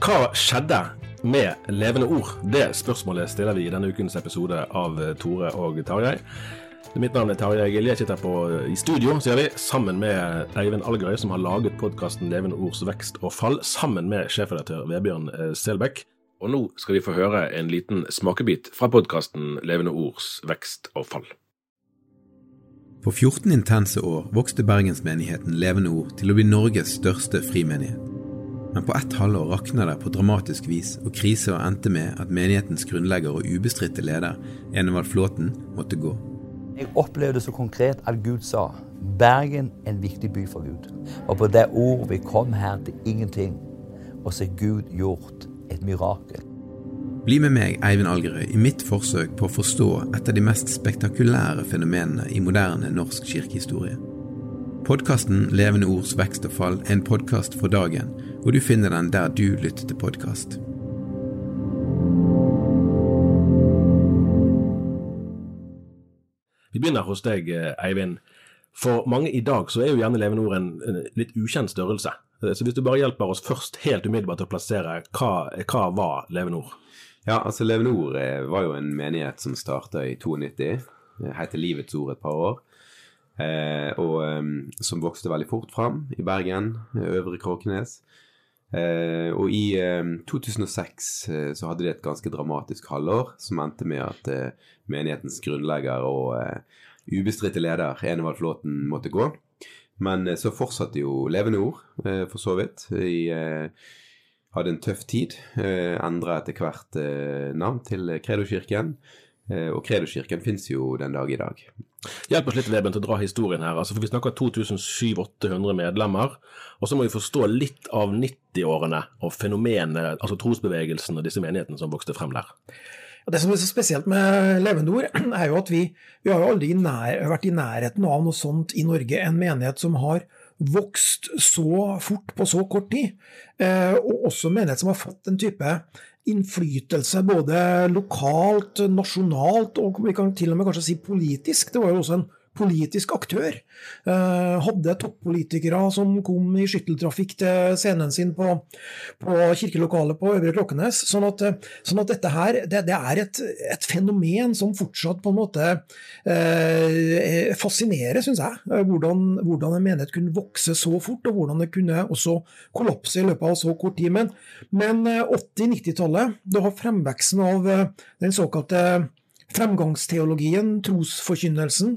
Hva skjedde med levende ord? Det spørsmålet stiller vi i denne ukens episode av Tore og Tarjei. Mitt navn er Tarjei Gilje. Jeg sitter på, i studio sier vi, sammen med Eivind Algerøy, som har laget podkasten Levende ords vekst og fall, sammen med sjefredaktør Vebjørn eh, Selbekk. Og nå skal vi få høre en liten smakebit fra podkasten Levende ords vekst og fall. På 14 intense år vokste bergensmenigheten Levende Ord til å bli Norges største frimenighet. Men på ett halvår rakna det på dramatisk vis, og krisa endte med at menighetens grunnlegger og ubestridte leder, Enevald Flåten, måtte gå. Jeg opplevde så konkret at Gud sa Bergen er en viktig by for Gud. Og på det ord vi kom her til ingenting, og så er Gud gjort et mirakel. Bli med meg, Eivind Algerøy, i mitt forsøk på å forstå et av de mest spektakulære fenomenene i moderne norsk kirkehistorie. Podkasten Levende ords vekst og fall er en podkast for dagen, og du finner den der du lytter til podkast. Vi begynner hos deg, eh, Eivind. For mange i dag så er jo gjerne levende ord en, litt ukjent størrelse. Eh, så hvis du bare hjelper oss først helt umiddelbart til å plassere hva, hva var levende ord? Ja, altså Levende Ord eh, var jo en menighet som starta i 92. Het Livets Ord et par år. Eh, og eh, som vokste veldig fort fram i Bergen, Øvre Kråkenes. Eh, og i 2006 så hadde de et ganske dramatisk halvår som endte med at menighetens grunnlegger og ubestridte leder Enevald Flåten måtte gå. Men så fortsatte jo Levende Ord, for så vidt. i hadde en tøff tid. Eh, Endra etter hvert eh, navn til Kredokirken. Eh, og Kredokirken fins jo den dag i dag. Hjelp oss litt Veben, til å dra historien her. Altså, for Vi snakker 2700-800 medlemmer. Og så må vi forstå litt av 90-årene og fenomenet, altså trosbevegelsen og disse menighetene som vokste frem der. Det som er så spesielt med Levende Ord, er jo at vi, vi har jo aldri nær, vært i nærheten av noe sånt i Norge. En menighet som har vokst så fort på så kort tid. Eh, og også menighet som har fått en type innflytelse både lokalt, nasjonalt og vi kan til og med kanskje si politisk. Det var jo også en politisk aktør. Eh, hadde toppolitikere som kom i skytteltrafikk til scenen sin på, på kirkelokalet på Øvre Klokkenes. Sånn at, sånn at dette her, det, det er et, et, fenomen som fortsatt på en måte eh, fascinerer, syns jeg. Eh, hvordan, hvordan, en menighet kunne vokse så fort, og hvordan det kunne også kollapse i løpet av så kort tid. Men, men 80-90-tallet, da har fremveksten av eh, den såkalte fremgangsteologien, trosforkynnelsen,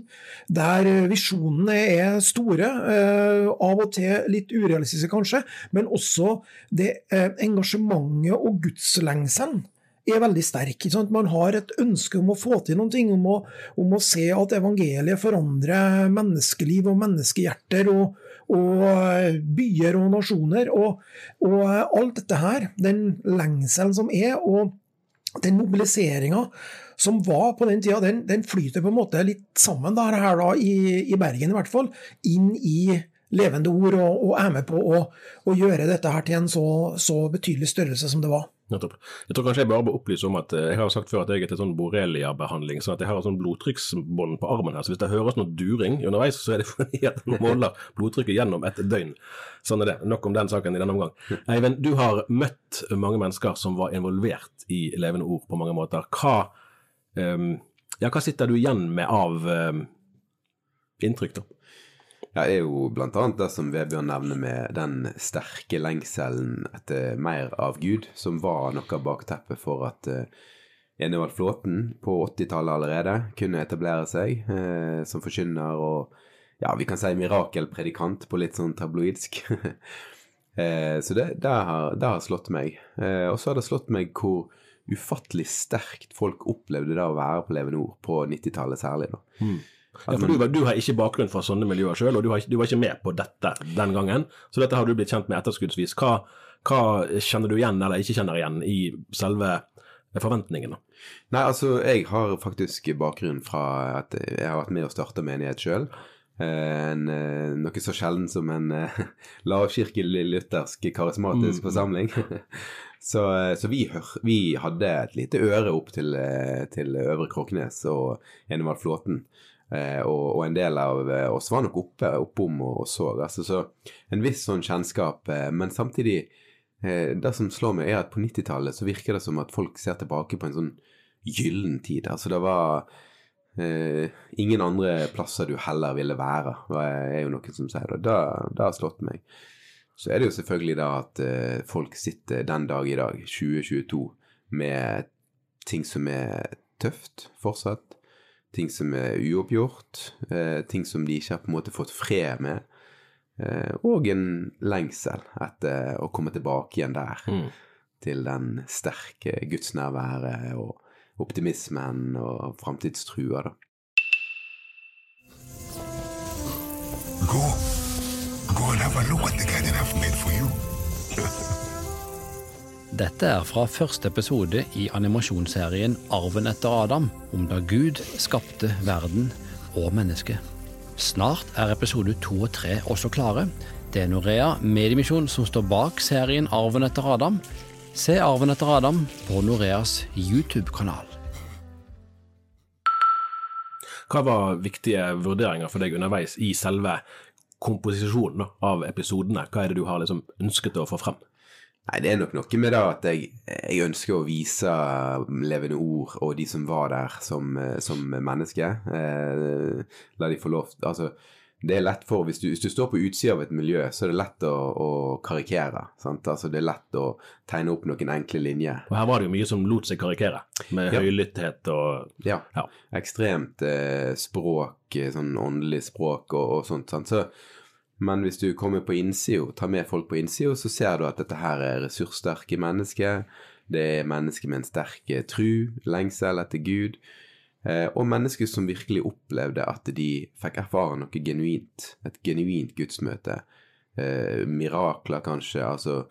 der eh, visjonene er store, eh, av og til litt urealistiske kanskje, men også det eh, engasjementet og gudslengselen er veldig sterk. Man har et ønske om å få til noe, om å, om å se at evangeliet forandrer menneskeliv og menneskehjerter og, og byer og nasjoner. Og, og alt dette her, den lengselen som er, og den mobiliseringa som var på den tida, den, den, flyter på en måte litt sammen der, her da, i, i, Bergen i hvert fall, inn i levende ord, og, og er med på å, å, gjøre dette her til en så, så betydelig størrelse som det var. Nettopp. Jeg tror kanskje jeg bare bør opplyse om at eh, jeg har sagt før at jeg er til sånn borrelia-behandling, sånn at jeg har sånn blodtrykksbånd på armen her. Så hvis det høres noe during underveis, så er det fordi at man måler blodtrykket gjennom et døgn. Sånn er det. Nok om den saken i denne omgang. Eivind, du har møtt mange mennesker som var involvert i Levende ord på mange måter. Hva, ja, hva sitter du igjen med av um, inntrykk, da? Ja, det er jo annet det som Vebjørn nevner med den sterke lengselen etter mer av Gud, som var noe av bakteppet for at uh, Enevald Flåten på 80-tallet allerede kunne etablere seg uh, som forkynner og ja, vi kan si mirakelpredikant på litt sånn tabloidsk. uh, så det, det, har, det, har, slått meg. Uh, og så har det slått meg hvor ufattelig sterkt folk opplevde det å være på Leve Nord på 90-tallet særlig. da. Mm. Ja, for du, du, har ikke bakgrunn fra sånne miljøer sjøl, og du, har, du, var ikke med på dette den gangen. Så dette har du blitt kjent med etterskuddsvis. Hva, hva kjenner du igjen eller ikke kjenner igjen i selve forventningene? Nei, altså jeg har faktisk bakgrunn fra at jeg har vært med og starta menighet sjøl. Eh, noe så sjelden som en eh, lavkirkelig luthersk karismatisk mm. forsamling. så, eh, så vi, vi, hadde et lite øre opp til, eh, til Øvre Kråknes og Enevald Flåten. Eh, og, og, en del av oss var nok oppe oppom og, og så. Altså, så en viss sånn kjennskap. Men samtidig, det som slår meg, er at på 90-tallet så virker det som at folk ser tilbake på en sånn gyllen tid. Altså det var eh, ingen andre plasser du heller ville være, er jo noen som sier det. Det, det har slått meg. Så er det jo selvfølgelig da at eh, folk sitter den dag i dag, 2022, med ting som er tøft fortsatt ting som er uoppgjort, eh, ting som de ikke har på en måte fått fred med, eh, og en lengsel etter å komme tilbake igjen der, mm. til den sterke gudsnærværet og optimismen og framtidstrua, da. Go. Go and have a look at the garden I've made for you. Dette er fra første episode i animasjonsserien Arven etter Adam, om da Gud skapte verden og mennesket. Snart er episode to og tre også klare. Det er Norea Mediemisjon som står bak serien Arven etter Adam. Se Arven etter Adam på Noreas YouTube-kanal. Hva var viktige vurderinger for deg underveis i selve komposisjonen av episodene? Hva er det du har liksom ønsket å få frem? Nei, det er nok noe med det at jeg, jeg, ønsker å vise levende ord og de som var der, som, som mennesker. Eh, la de få lov Altså, det er lett for hvis du, hvis du står på utsida av et miljø, så er det lett å, å karikere. Sant? Altså, det er lett å tegne opp noen enkle linjer. Og her var det jo mye som lot seg karikere, med ja. høylytthet og Ja. ja. Ekstremt eh, språk, sånn åndelig språk og, og sånt. Sant? Så men hvis du kommer på innsida, tar med folk på innsida, så ser du at dette her er ressurssterke mennesker. Det er mennesker med en sterk eh, tru, lengsel etter Gud. Eh, og mennesker som virkelig opplevde at de fikk erfare noe genuint. Et genuint gudsmøte. Eh, mirakler, kanskje. Altså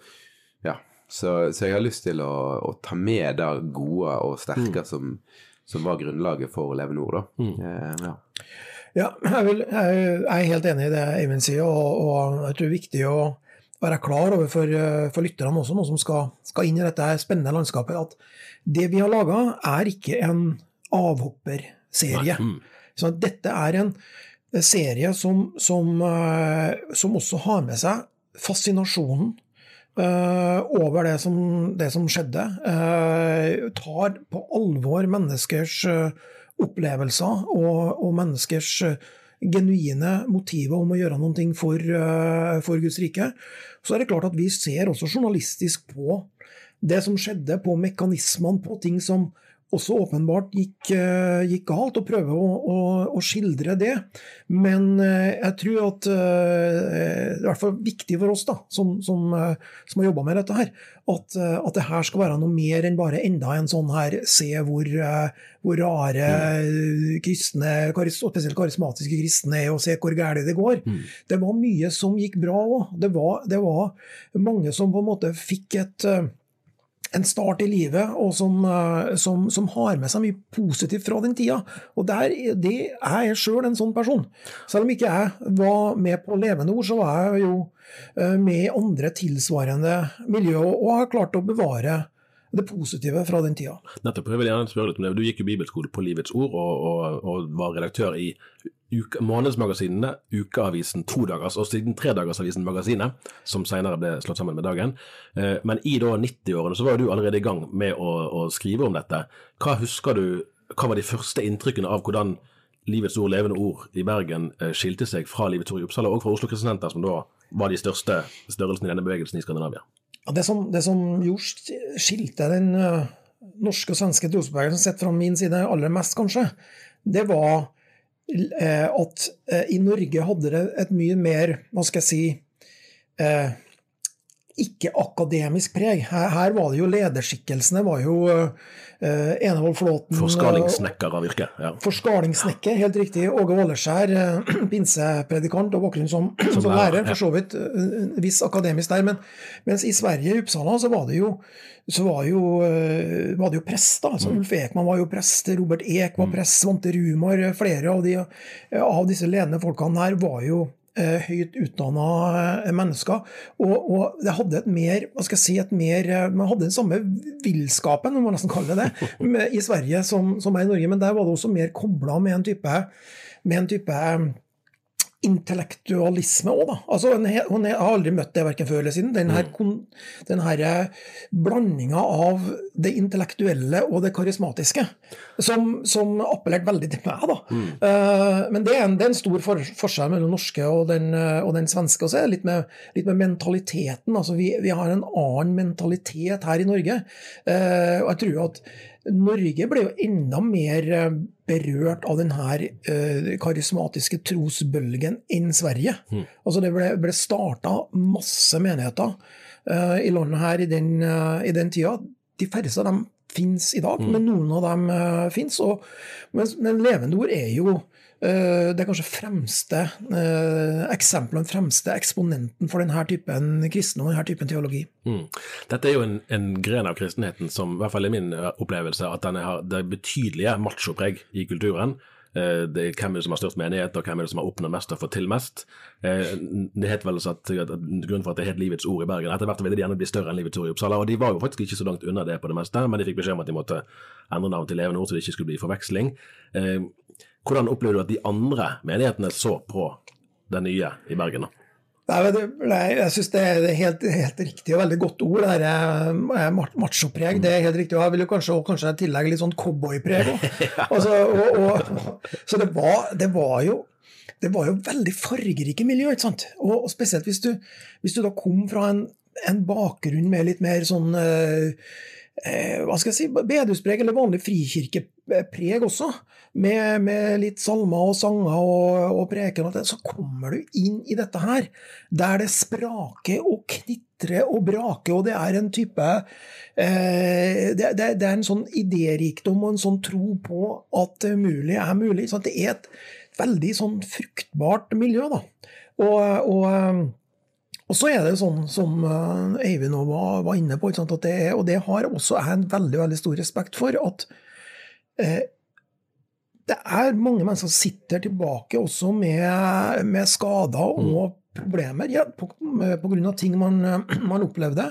Ja. Så, så, jeg har lyst til å, å ta med det gode og sterke mm. som, som, var grunnlaget for å leve nord, da. Mm. Eh, ja. Ja, jeg, vil, jeg, er helt enig i det Eivind sier, og, og, jeg tror det er viktig å være klar over for, for lytterne også, noe som skal, skal, inn i dette spennende landskapet, at det vi har laga, er ikke en avhopperserie. Mm. Så dette er en serie som, som, eh, som også har med seg fascinasjonen Uh, over det som, det som skjedde. Uh, tar på alvor menneskers uh, opplevelser og, og menneskers eh, genuine motiver om å gjøre noe for, eh, for Guds rike. Så er det klart at vi ser også journalistisk på det som skjedde, på mekanismene, på ting som også åpenbart gikk, eh, gikk galt, og prøve å, å, å, skildre det. Men eh, jeg tror at eh, det er i hvert fall viktig for oss da, som, som, som har jobba med dette, her, at, at, det her skal være noe mer enn bare enda en sånn her se hvor, hvor rare mm. kristne, spesielt karismatiske kristne er, og se hvor galt det går. Mm. Det var mye som gikk bra òg. Det, det, var mange som på en måte fikk et en start i livet, og som, eh, som, som, har med seg mye positivt fra den tida. Og der, det er jeg sjøl en sånn person. Selv om ikke jeg var med på Levende ord, så var jeg jo eh, med i andre tilsvarende miljø, og har klart å bevare det positive fra den tida. Nettopp. Jeg vil gjerne spørre litt om det. Du gikk jo bibelskole på Livets Ord, og, og, og var redaktør i uke, månedsmagasinene, ukeavisen Todagers og siden Tredagersavisen Magasinet, som senere ble slått sammen med Dagen. Eh, men i da 90-årene så var du allerede i gang med å, å, skrive om dette. Hva husker du, hva var de første inntrykkene av hvordan Livets Ord, levende ord i Bergen eh, skilte seg fra Livets Ord i Uppsala og fra Oslo Kristiansenter, som da var de største størrelsene i denne bevegelsen i Skandinavia? Ja, det, som, det som gjorde skilte den uh, norske og svenske trosbevegelsen sett fra min side aller mest, kanskje, det var uh, at uh, i Norge hadde det et mye mer, hva skal jeg si ikke-akademisk preg. Her, her, var det jo lederskikkelsene var jo uh, Enevold Flåten Forskalingssnekker av yrke. Ja. Forskalingssnekker, helt riktig. Åge Åleskjær, uh, pinsepredikant og bakgrunn som, som, som lærer. For så vidt uh, viss akademisk der. Men, mens i Sverige, i Uppsala, så var det jo så var, jo, uh, var det jo prest. da, altså mm. Ulf Ekman var jo prest, Robert Ek var mm. prest, Svante Rumar Flere av, de, av disse ledende folkene her var jo Eh, høyt utdanna eh, mennesker. Og, og, det hadde et mer hva skal jeg si, et mer, eh, Man hadde den samme villskapen, om man nesten kaller det det, i Sverige som, som er i Norge, men der var det også mer kobla med en type, med en type intellektualisme òg, da. Altså, hun har aldri møtt det verken før eller siden. Den her, mm. den her eh, blandinga av det intellektuelle og det karismatiske, som, som appellerte veldig til meg, da. Mm. Uh, men det er, en, det er en, stor for, forskjell mellom norske og den, eh, og den svenske. Og så er det litt med, litt med mentaliteten. Altså, vi, vi, har en annen mentalitet her i Norge. Uh, og jeg tror at Norge ble jo enda mer eh, berørt av denne uh, karismatiske trosbølgen enn Sverige. Mm. Altså Det ble, ble starta masse menigheter uh, i landet her i den, uh, i den, tida. De færreste av dem fins i dag, mm. men noen av dem uh, fins. Men, men levende ord er jo Eh, det er kanskje fremste eh, eksempelet, den fremste eksponenten for denne typen kristne og denne typen teologi. Mm. Dette er jo en, en, gren av kristenheten som, i hvert fall i min eh, opplevelse, at har, det betydelige machopreg i kulturen. Det er hvem er det som har størst menighet, og hvem er det som har oppnådd mest og fått til mest. Det het vel at, at Grunnen for at det het Livets Ord i Bergen Etter hvert ville de gjerne bli større enn Livets Ord i Uppsala, og de var jo faktisk ikke så langt unna det på det meste, men de fikk beskjed om at de måtte endre navn til Levende Ord så det ikke skulle bli forveksling. Hvordan opplevde du at de andre menighetene så på det nye i Bergen? Nei, jeg syns det er helt, helt, riktig og veldig godt ord, det eh, machopreg. Det er helt riktig. og Jeg vil jo kanskje, kanskje tillegge litt sånn cowboypreg òg. Altså, så det var, det var, jo det var jo veldig fargerike miljø, ikke sant? Og, og spesielt hvis du, hvis du, da kom fra en, en bakgrunn med litt mer sånn eh hva skal jeg si, bedehuspreg eller vanlig frikirkepreg også med, med, litt salmer og sanger og, og preken, så kommer du inn i dette her, der det spraker og knitrer og braker, og det er en type eh, det, det, det, er en sånn idérikdom og en sånn tro på at det mulig er mulig. Så det er et veldig sånn fruktbart miljø, da. Og, og og så er det sånn som eh, Eivind var, var, inne på, det er, og det har også jeg en veldig veldig stor respekt for, at eh, det er mange mennesker som sitter tilbake også med, med skader mm. og problemer ja, på, på, grunn av ting man, man, opplevde.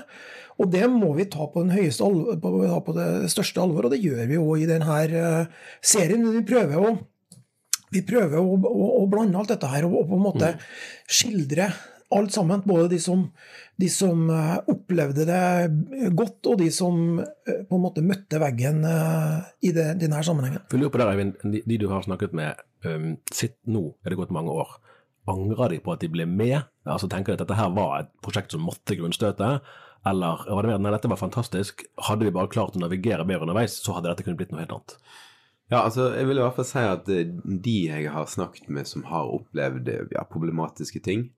Og det må vi ta på, alvor, på, på det største alvor, og det gjør vi òg i denne uh, serien. Vi prøver å, vi prøver å, å, å, blande alt dette her og, og på en måte mm. skildre alt sammen. Både de som, de som, eh, opplevde det godt, og de som eh, på en måte møtte veggen eh, i det, denne sammenhengen. Jeg lurer på det, Eivind, de, de, du har snakket med, um, sitt nå, er det gått mange år. Angrer de på at de ble med? Altså Tenker de at dette her var et prosjekt som måtte grunnstøte? Eller var det mer nei, dette var fantastisk, hadde vi bare klart å navigere bedre underveis, så hadde dette kunnet blitt noe helt annet? Ja, altså, jeg vil i hvert fall si at de jeg har snakket med som har opplevd ja, problematiske ting,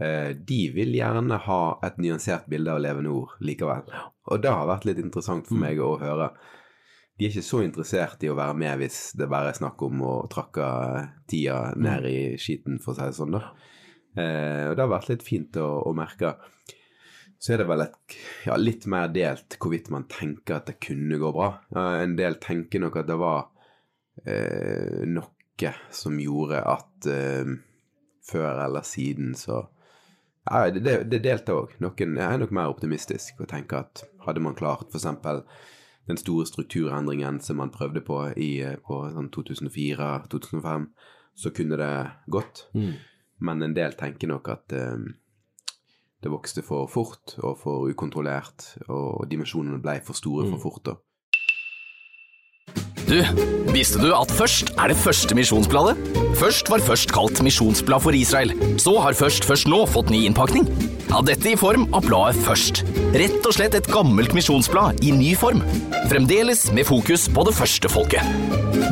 de vil gjerne ha et nyansert bilde av levende ord likevel. Og det har vært litt interessant for mm. meg å høre. De er ikke så interessert i å være med hvis det bare er snakk om å trakke tida mm. ned i skiten, for å si det sånn. da. Eh, og det har vært litt fint å, å merke. så er det vel et, ja, litt mer delt hvorvidt man tenker at det kunne gå bra. En del tenker nok at det var eh, noe som gjorde at eh, før eller siden så Ja, det, det, deltar òg. Noen er nok mer optimistisk og tenker at hadde man klart f.eks. den store strukturendringen som man prøvde på i på sånn 2004-2005, så kunne det gått. Mm. Men en del tenker nok at um, det vokste for fort og for ukontrollert, og dimensjonene ble for store for fort. da. Du, visste du at Først er det første misjonsbladet? Først var først kalt Misjonsblad for Israel. Så har Først først nå fått ny innpakning. Ja, dette i form av bladet Først. Rett og slett et gammelt misjonsblad i ny form. Fremdeles med fokus på det første folket.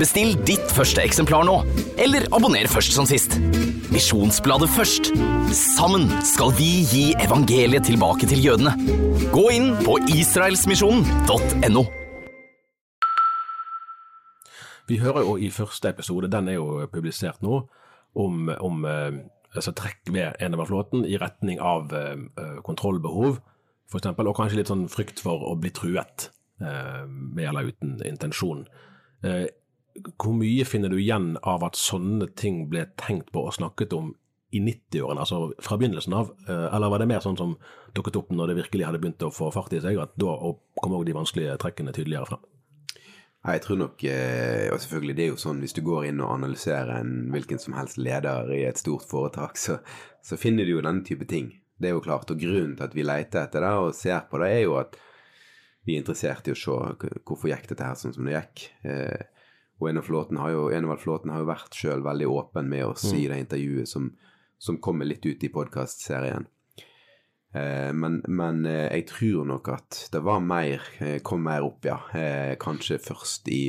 Bestill ditt første eksemplar nå, eller abonner først som sist. Misjonsbladet Først. Sammen skal vi gi evangeliet tilbake til jødene. Gå inn på israelsmisjonen.no. Vi hører jo i første episode, den er jo publisert nå, om, om eh, altså trekk ved Enebærflåten i retning av eh, eh, kontrollbehov, eksempel, og kanskje litt sånn frykt for å bli truet, med eller uten intensjon. Hvor mye finner du igjen av at sånne ting ble tenkt på og snakket om i 90-årene, altså fra begynnelsen av, eller var det mer sånn som dukket opp når det virkelig hadde begynt å få fart i seg, at da kom òg de vanskelige trekkene tydeligere frem? Nei, Jeg tror nok eh, Og selvfølgelig, det er jo sånn hvis du går inn og analyserer en hvilken som helst leder i et stort foretak, så, så finner du jo denne type ting. Det er jo klart. Og grunnen til at vi leter etter det og ser på det, er jo at vi er interessert i å se hvorfor gikk dette her sånn som det gikk. Eh, og Enevald Flåten har jo, Flåten har jo vært sjøl veldig åpen med oss Mm. i det intervjuet som, som kommer litt ut i podkastserien. Eh, men, men eh, jeg tror nok at det var mer, eh, kom mer opp, ja. Kanskje først i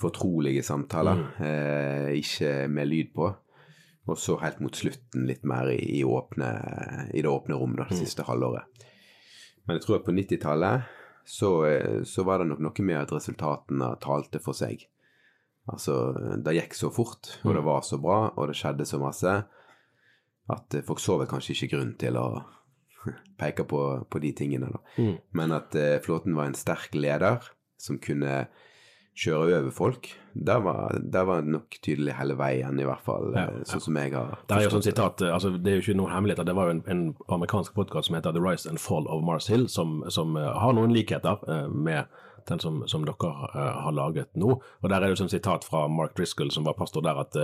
fortrolige samtaler, mm. ikke med lyd på. Og så helt mot slutten litt mer i, i, åpne, i det åpne rom da, det siste halvåret. Men jeg tror at på 90-tallet så, så var det nok noe med at resultatene talte for seg. Altså, det gikk så fort, og det var så bra, og det skjedde så masse, at folk så vel kanskje ikke grunn til å peke på, på de tingene. Mm. Men at eh, Flåten var en sterk leder som kunne kjøre over folk, det var, der var nok tydelig hele veien, i hvert fall, Ja, eh, sånn som jeg har Det er jo sånn sitat, eh, altså det er jo ikke noen hemmeligheter. det var jo en, en amerikansk podkast som heter The Rise and Fall of Mars Hill, som, som uh, har noen likheter uh, med den som, som dere uh, har laget nå. Og Der er det jo sånn sitat fra Mark Driscoll, som var pastor der, at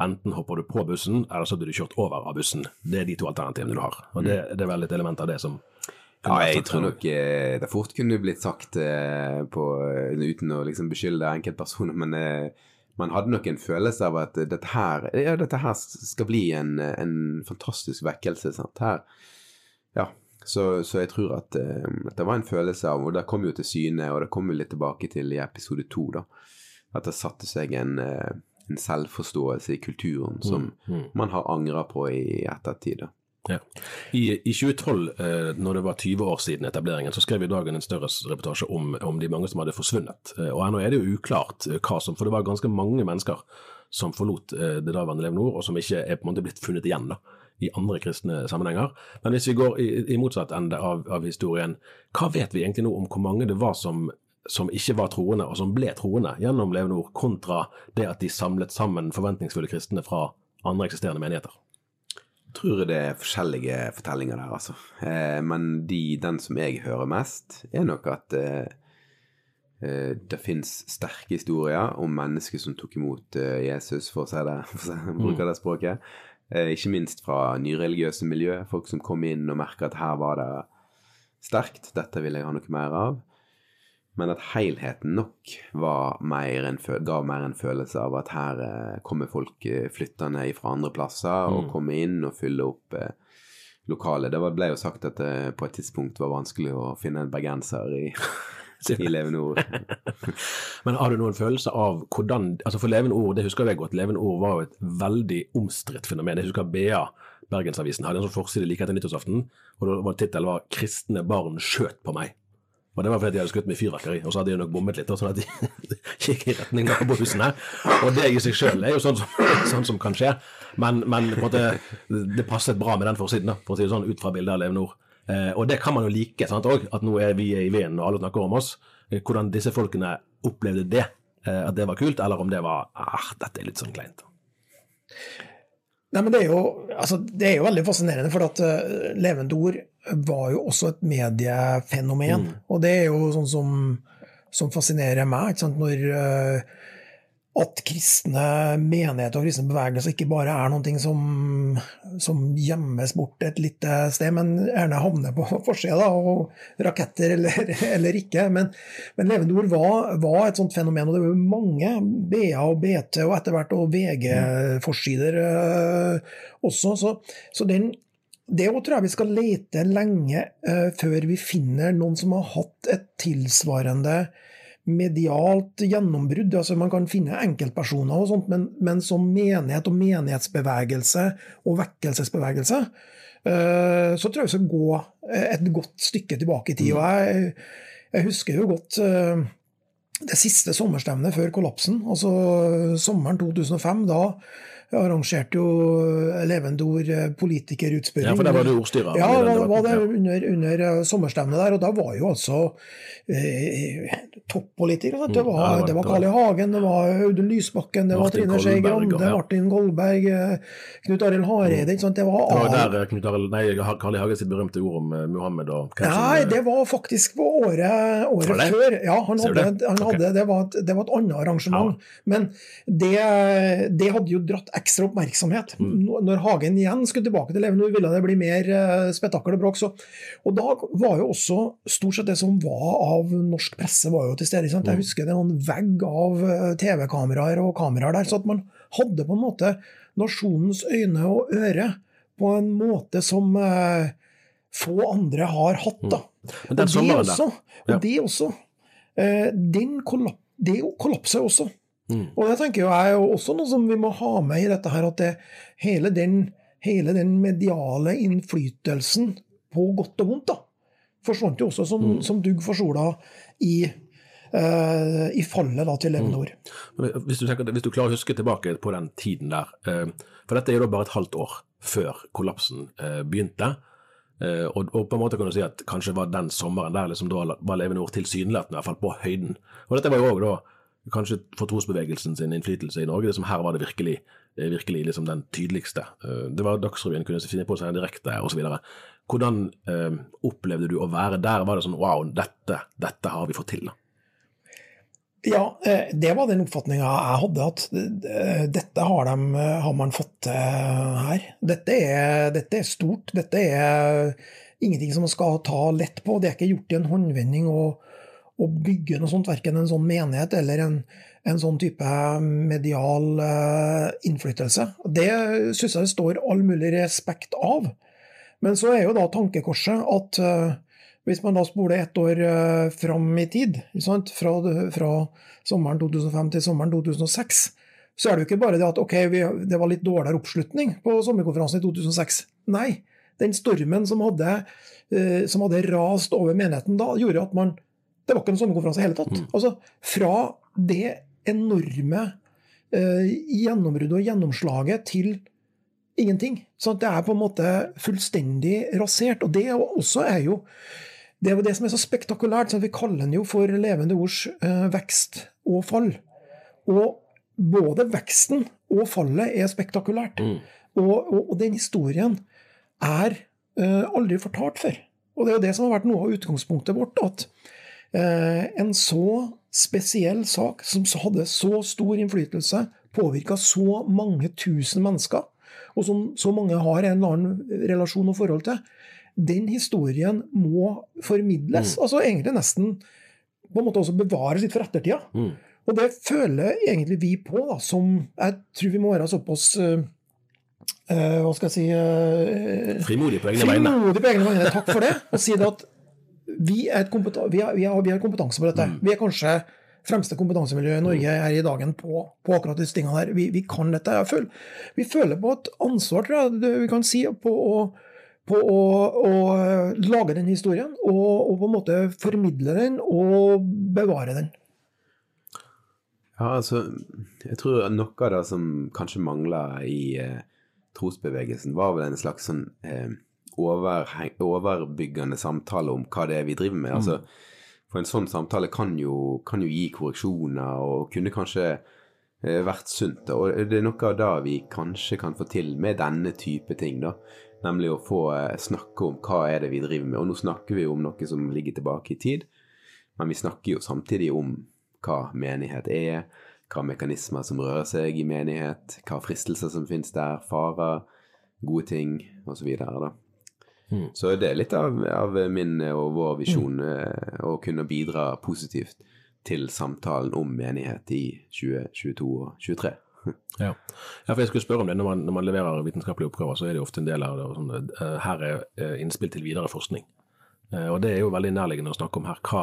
enten hopper du på bussen, eller så blir du kjørt over av bussen. Det er de to alternativene du har. Og det, det er vel et element av det som Ja, jeg tror nok eh, det fort kunne blitt sagt eh, på, eh, uten å liksom beskylde enkeltpersoner, men eh, man hadde nok en følelse av at dette her, ja, dette her skal bli en, en fantastisk vekkelse. Sant? Her, ja, så, så jeg tror at, at det var en følelse av, og det kom jo til syne, og det kom jo litt tilbake til i episode to, da, at det satte seg en, en selvforståelse i kulturen som Mm, mm. man har angra på i ettertid. Ja. I, I 2012, eh, når det var 20 år siden etableringen, så skrev vi Dagen en større reportasje om, om de mange som hadde forsvunnet. Eh, og ennå er det jo uklart eh, hva som For det var ganske mange mennesker som forlot eh, det daværende Leve Nord, og som ikke er på en måte blitt funnet igjen da, i andre kristne sammenhenger. Men hvis vi går i, i motsatt ende av, av historien, hva vet vi egentlig nå om hvor mange det var som som ikke var troende, og som ble troende gjennom levende ord, kontra det at de samlet sammen forventningsfulle kristne fra andre eksisterende menigheter? Jeg tror det er forskjellige fortellinger der, altså. Eh, men de, den som jeg hører mest, er nok at eh, eh, det fins sterke historier om mennesker som tok imot eh, Jesus, for å si det, for å bruke det språket. Eh, ikke minst fra nyreligiøse miljø. Folk som kom inn og merka at her var det sterkt, dette vil jeg ha noe mer av. Men at helheten nok var mer en, ga mer en følelse av at her eh, kommer folk eh, flyttende fra andre plasser og Mm. kommer inn og fyller opp eh, lokalet. Det ble jo sagt at det på et tidspunkt var vanskelig å finne en bergenser i, i Levende Ord. Men har du noen følelse av hvordan altså For Levende Ord, det husker jeg godt, Levende Ord var jo et veldig omstridt fenomen. Jeg husker BA, Bergensavisen, hadde en sånn forside like etter nyttårsaften, og tittelen var 'Kristne barn skjøt på meg'. Og Det var fordi de hadde skutt med fyrverkeri, og så hadde de nok bommet litt, og sånn at de gikk i retning av husene. Og det i seg sjøl er jo sånn som, sånn som kan skje, men, men måte, det passet bra med den forsiden, da, for å si det sånn, ut fra bildet av Levende Nord. Eh, og det kan man jo like, sant òg, at nå er vi i vinden og alle snakker om oss. Eh, hvordan disse folkene opplevde det, eh, at det var kult, eller om det var ah, dette er litt sånn kleint. Nei, men det er jo, altså, det er jo veldig fascinerende, for at uh, Levende ord var jo også et mediefenomen. Mm. Og det er jo sånn som, som fascinerer meg. Ikke sant? Når uh, at kristne menigheter og kristne bevegelser ikke bare er noe som, som gjemmes bort et lite sted, men gjerne havner på forsida, og raketter eller, eller ikke. Men, men Levende ord var, var, et sånt fenomen, og det var mange BA og BT og etter hvert og VG-forsider øh, også. Så, så den, det tror jeg vi skal lete lenge øh, før vi finner noen som har hatt et tilsvarende medialt gjennombrudd. altså Man kan finne enkeltpersoner, og sånt, men, men som menighet og menighetsbevegelse og vekkelsesbevegelse, uh, så tror jeg vi skal gå et godt stykke tilbake i tid. og Jeg, jeg husker jo godt uh, det siste sommerstevnet før kollapsen, altså sommeren 2005. da arrangerte jo Levende ord politikerutspørring. Ja, for der var du ordstyrer? Ja, da var det under, under sommerstevnet der. Og da var jo altså eh, toppolitikere. Det var, ja, det var Carl I. Hagen, det var Audun Lysbakken, det var Martin Trine Skei Grande, ja. Martin Kolberg, eh, Knut Arild Hareide. ikke sant? Det var, Det var der eh, Knut Arild, nei, Carl I. Hagen sitt berømte ord om eh, Muhammed og som, Nei, eh, det var faktisk på året, året før. Ja, han hadde, han hadde okay. det, var et, det var et annet arrangement. Men det, det hadde jo dratt ekstra oppmerksomhet. Mm. Når- Hagen igjen skulle tilbake til Levenor, ville det bli mer uh, spetakkel og bråk. Og da var jo også stort sett det som var av norsk presse, var jo til stede. Sant? Mm. Jeg husker det var en vegg av eh, TV-kameraer og kameraer der. Så at man hadde på en måte nasjonens øyne og øre på en måte som eh, få andre har hatt. da. Men Og det sommeren der- også, og det også eh, den kollap det kollapser også. Mm. Og det tenker jeg er jo også noe som vi må ha med i dette her, at det, hele, den, hele den mediale innflytelsen, på godt og vondt, da, forsvant jo også som, Mm. som dugg for sola i, uh, i fallet da, til Levende ord. Men Hvis hvis du klarer å huske tilbake på den tiden der, uh, for dette er jo da bare et halvt år før kollapsen uh, begynte, Uh, og, og på en måte kan du si at kanskje var den sommeren der liksom da var Levende Ord tilsynelatende i hvert fall på høyden. Og dette var jo òg da kanskje for trosbevegelsen sin innflytelse i Norge, det som her var det virkelig, eh, virkelig liksom den tydeligste. Eh, Det var Dagsrevyen kunne finne på å sende direkte osv. Hvordan eh, opplevde du å være der? Var det sånn wow, dette, dette har vi fått til? da? Ja, eh, det var den oppfatninga jeg hadde, at dette har, de, har man fått her. Dette er, dette er stort. Dette er ingenting som man skal ta lett på. Det er ikke gjort i en håndvending å, å bygge noe sånt, verken en sånn menighet eller en, en sånn type medial uh, innflytelse. Det syns jeg det står all mulig respekt av. Men så er jo da tankekorset at uh, hvis man da spoler ett år uh, fram i tid? Fra, fra sommeren 2005 til sommeren 2006, så er det jo ikke bare det at ok, vi, det var litt dårligere oppslutning på sommerkonferansen i 2006. Nei, den stormen som hadde, eh, som hadde rast over menigheten da, gjorde at man Det var ikke en sommerkonferanse i hele tatt. Altså, fra det enorme eh, gjennombruddet og gjennomslaget til ingenting. Så det er på en måte fullstendig rasert. Og det også er jo det er jo det som er så spektakulært. Så vi kaller den jo for levende ords eh, vekst og fall. Og både veksten og fallet er spektakulært. Og, og, og den historien er eh, aldri fortalt før. Og det er jo det som har vært noe av utgangspunktet vårt. At en så spesiell sak, som hadde så stor innflytelse, påvirka så mange tusen mennesker, og som så mange har en eller annen relasjon og forhold til, den historien må formidles. Mm. Altså egentlig nesten på en måte også bevares litt for ettertida. Mm. Og det føler egentlig vi på, da, som jeg tror vi må være såpass uh, uh, Hva skal jeg si uh, Frimodig på egne vegne. Frimodig på egne vegne. Takk for det. Og si det at vi, er et vi, har, vi, har, vi har kompetanse på dette. Mm. Vi er kanskje fremste kompetansemiljø i Norge her i dagen på, på akkurat disse tingene her. Vi, vi kan dette. Jeg føler, vi føler på et ansvar, tror jeg det vi kan si, på å, på å, å lage den historien. Og, og på en måte formidle den og bevare den. Ja, altså, jeg tror noe av det som kanskje mangla i eh, trosbevegelsen, var vel en slags sånn eh, overbyggende samtale om hva det er vi driver med. Altså, for en sånn samtale kan jo, kan jo gi korreksjoner og kunne kanskje eh, vært sunt. Og det er noe av det vi kanskje kan få til med denne type ting, da. Nemlig å få eh, snakke om hva er det vi driver med. Og nå snakker vi jo om noe som ligger tilbake i tid, men vi snakker jo samtidig om hva menighet er, hva mekanismer som rører seg i menighet, hva fristelser som finnes der, farer, gode ting osv. Så, Mm. så det er litt av, av min og vår visjon mm. å kunne bidra positivt til samtalen om menighet i 2022 og 2023. Ja. ja, for jeg skulle spørre om det. Når man, når man leverer vitenskapelige oppgaver, så er det ofte en del av det sånn, eh, her er eh, innspill til videre forskning. Eh, Og det er jo veldig nærliggende å snakke om her. Hva,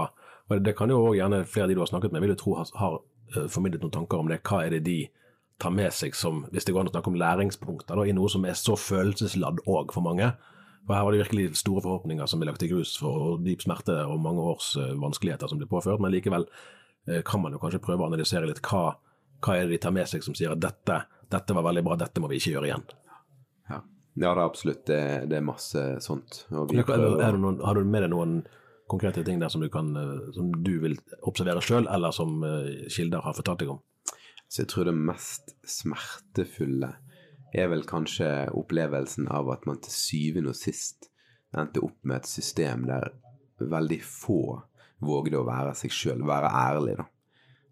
og det kan jo også gjerne flere av de du har snakket med, vil jo tro har, har eh, formidlet noen tanker om det. Hva er det de tar med seg som, hvis det går an å snakke om læringspunkter, da, i noe som er så følelsesladd òg for mange? For her var det virkelig store forhåpninger som ble lagt til grus for dyp smerte og mange års eh, vanskeligheter som ble påført, men likevel eh, kan man jo kanskje prøve å analysere litt hva, hva er det de tar med seg som sier at dette, dette var veldig bra, dette må vi ikke gjøre igjen. Ja, ja det er absolutt. Det, det er masse sånt. Det noen, har du med deg noen konkrete ting der som du, kan, eh, som du vil observere sjøl, eller som kilder har fortalt deg om? Så jeg tror det mest smertefulle er vel kanskje opplevelsen av at man til syvende og sist endte opp med et system der veldig få vågde å være seg sjøl, være ærlig, da.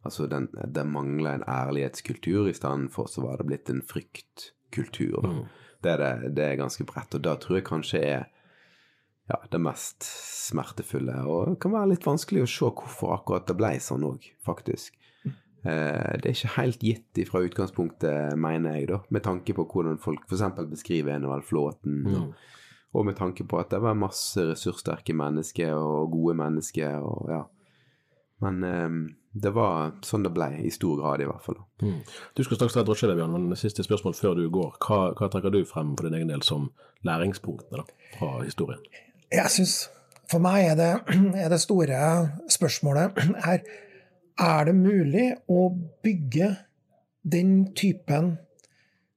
Altså, den, det mangla en ærlighetskultur, i stedet for så var det blitt en fryktkultur. Da. Det, er det, det er ganske bredt, og da tror jeg kanskje er ja, det mest smertefulle. Og det kan være litt vanskelig å se hvorfor akkurat det ble sånn òg, faktisk. Eh, det er ikke helt gitt fra utgangspunktet, mener jeg, da, med tanke på hvordan folk f.eks. beskriver Enevald Flåten. Og, og med tanke på at det var masse ressurssterke mennesker og gode mennesker, og ja. Men eh, det var sånn det ble, i stor grad i hvert fall. Mm. Du skal snakke til drosje Bjørn, men siste spørsmål før du går. Hva, hva trekker du frem for din egen del som læringspunktene da, fra historien? Jeg synes, For meg er det, er det store spørsmålet her Er det mulig å bygge den typen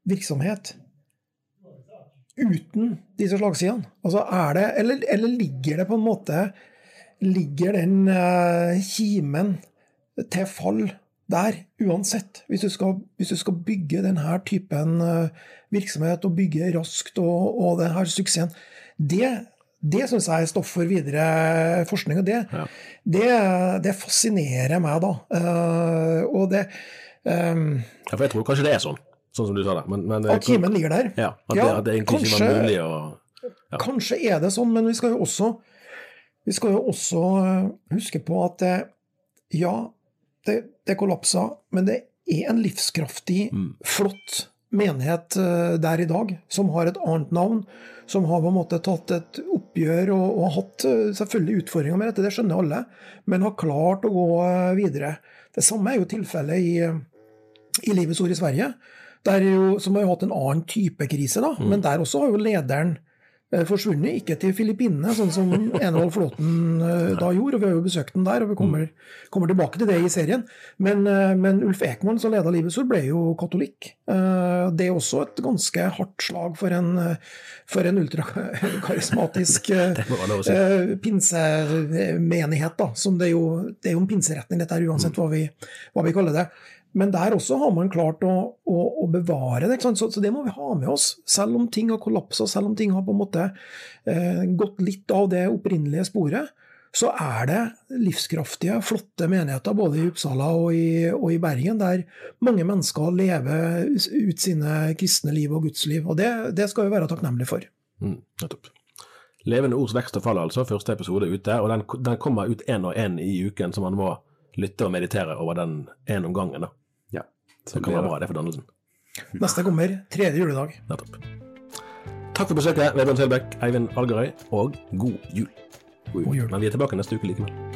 virksomhet uten disse slagsidene? Altså er det, eller, eller ligger det på en måte Ligger den eh, kimen til fall der uansett? Hvis du skal, hvis du skal bygge denne typen eh, virksomhet og bygge raskt og, og denne suksessen Det, det syns jeg er stoff for videre forskning, og det, det, det fascinerer meg, da. Eh, og det um, Ja, for jeg tror kanskje det er sånn, sånn som du sa det. Men, men, At kimen ligger der? Ja, at, Ja, det, at det egentlig ikke var mulig å Kanskje er det sånn, men vi skal jo også, vi skal jo også eh, huske på at eh, ja, det, det kollapsa, men det er en livskraftig, flott menighet eh, der i dag, som har et annet navn, som har på en måte tatt et oppgjør og, og hatt eh, selvfølgelig utfordringer med dette, det skjønner alle, men har klart å gå eh, videre. Det samme er jo tilfellet i, i Livets Ord i Sverige, jo, som har jo hatt en annen type krise, da, men der også har jo lederen forsvunnet, ikke til Filippinene, sånn som Enevold Flåten eh, da gjorde. og Vi har jo besøkt den der, og vi kommer, kommer tilbake til det i serien. Men, eh, men Ulf Ekman, som leda Livets Ord, ble jo katolikk. Eh, Det er også et ganske hardt slag for en, eh, for en ultrakarismatisk eh, eh, pinsemenighet, da. Som det, er jo, det er jo en pinseretning, dette her, uansett hva vi, hva vi kaller det. Men der også har man klart å, å, å bevare det. Så, så det må vi ha med oss. Selv om ting har kollapsa, selv om ting har på en måte eh, gått litt av det opprinnelige sporet, så er det livskraftige, flotte menigheter både i Uppsala og i, og i Bergen, der mange mennesker lever ut sine kristne liv og gudsliv. Og det, det skal vi være takknemlige for. Mm, nettopp. Levende ords vekst og fall, altså. Første episode ute. Og den, den kommer ut én og én i uken, så man må lytte og meditere over den én om gangen. da. Ja. Det kan være bra, det for dannelsen. Neste kommer tredje juledag. Nettopp. Takk for besøket, Vebjørn Selbekk, Eivind Algerøy, og god jul. God jul. Men vi er tilbake neste uke likevel.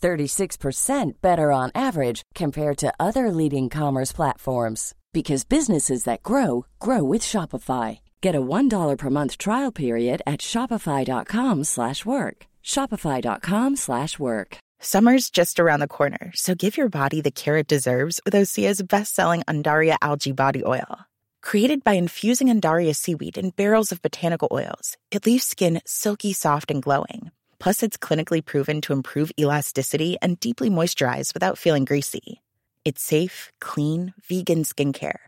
36% better on average compared to other leading commerce platforms because businesses that grow grow with Shopify. Get a $1 per month trial period at shopify.com/work. shopify.com/work. Summer's just around the corner, so give your body the care it deserves with Osea's best-selling Andaria algae body oil. Created by infusing Andaria seaweed in barrels of botanical oils, it leaves skin silky soft and glowing. Plus, it's clinically proven to improve elasticity and deeply moisturize without feeling greasy. It's safe, clean, vegan skincare.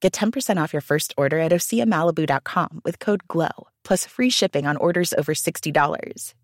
Get 10% off your first order at OseaMalibu.com with code GLOW, plus free shipping on orders over $60.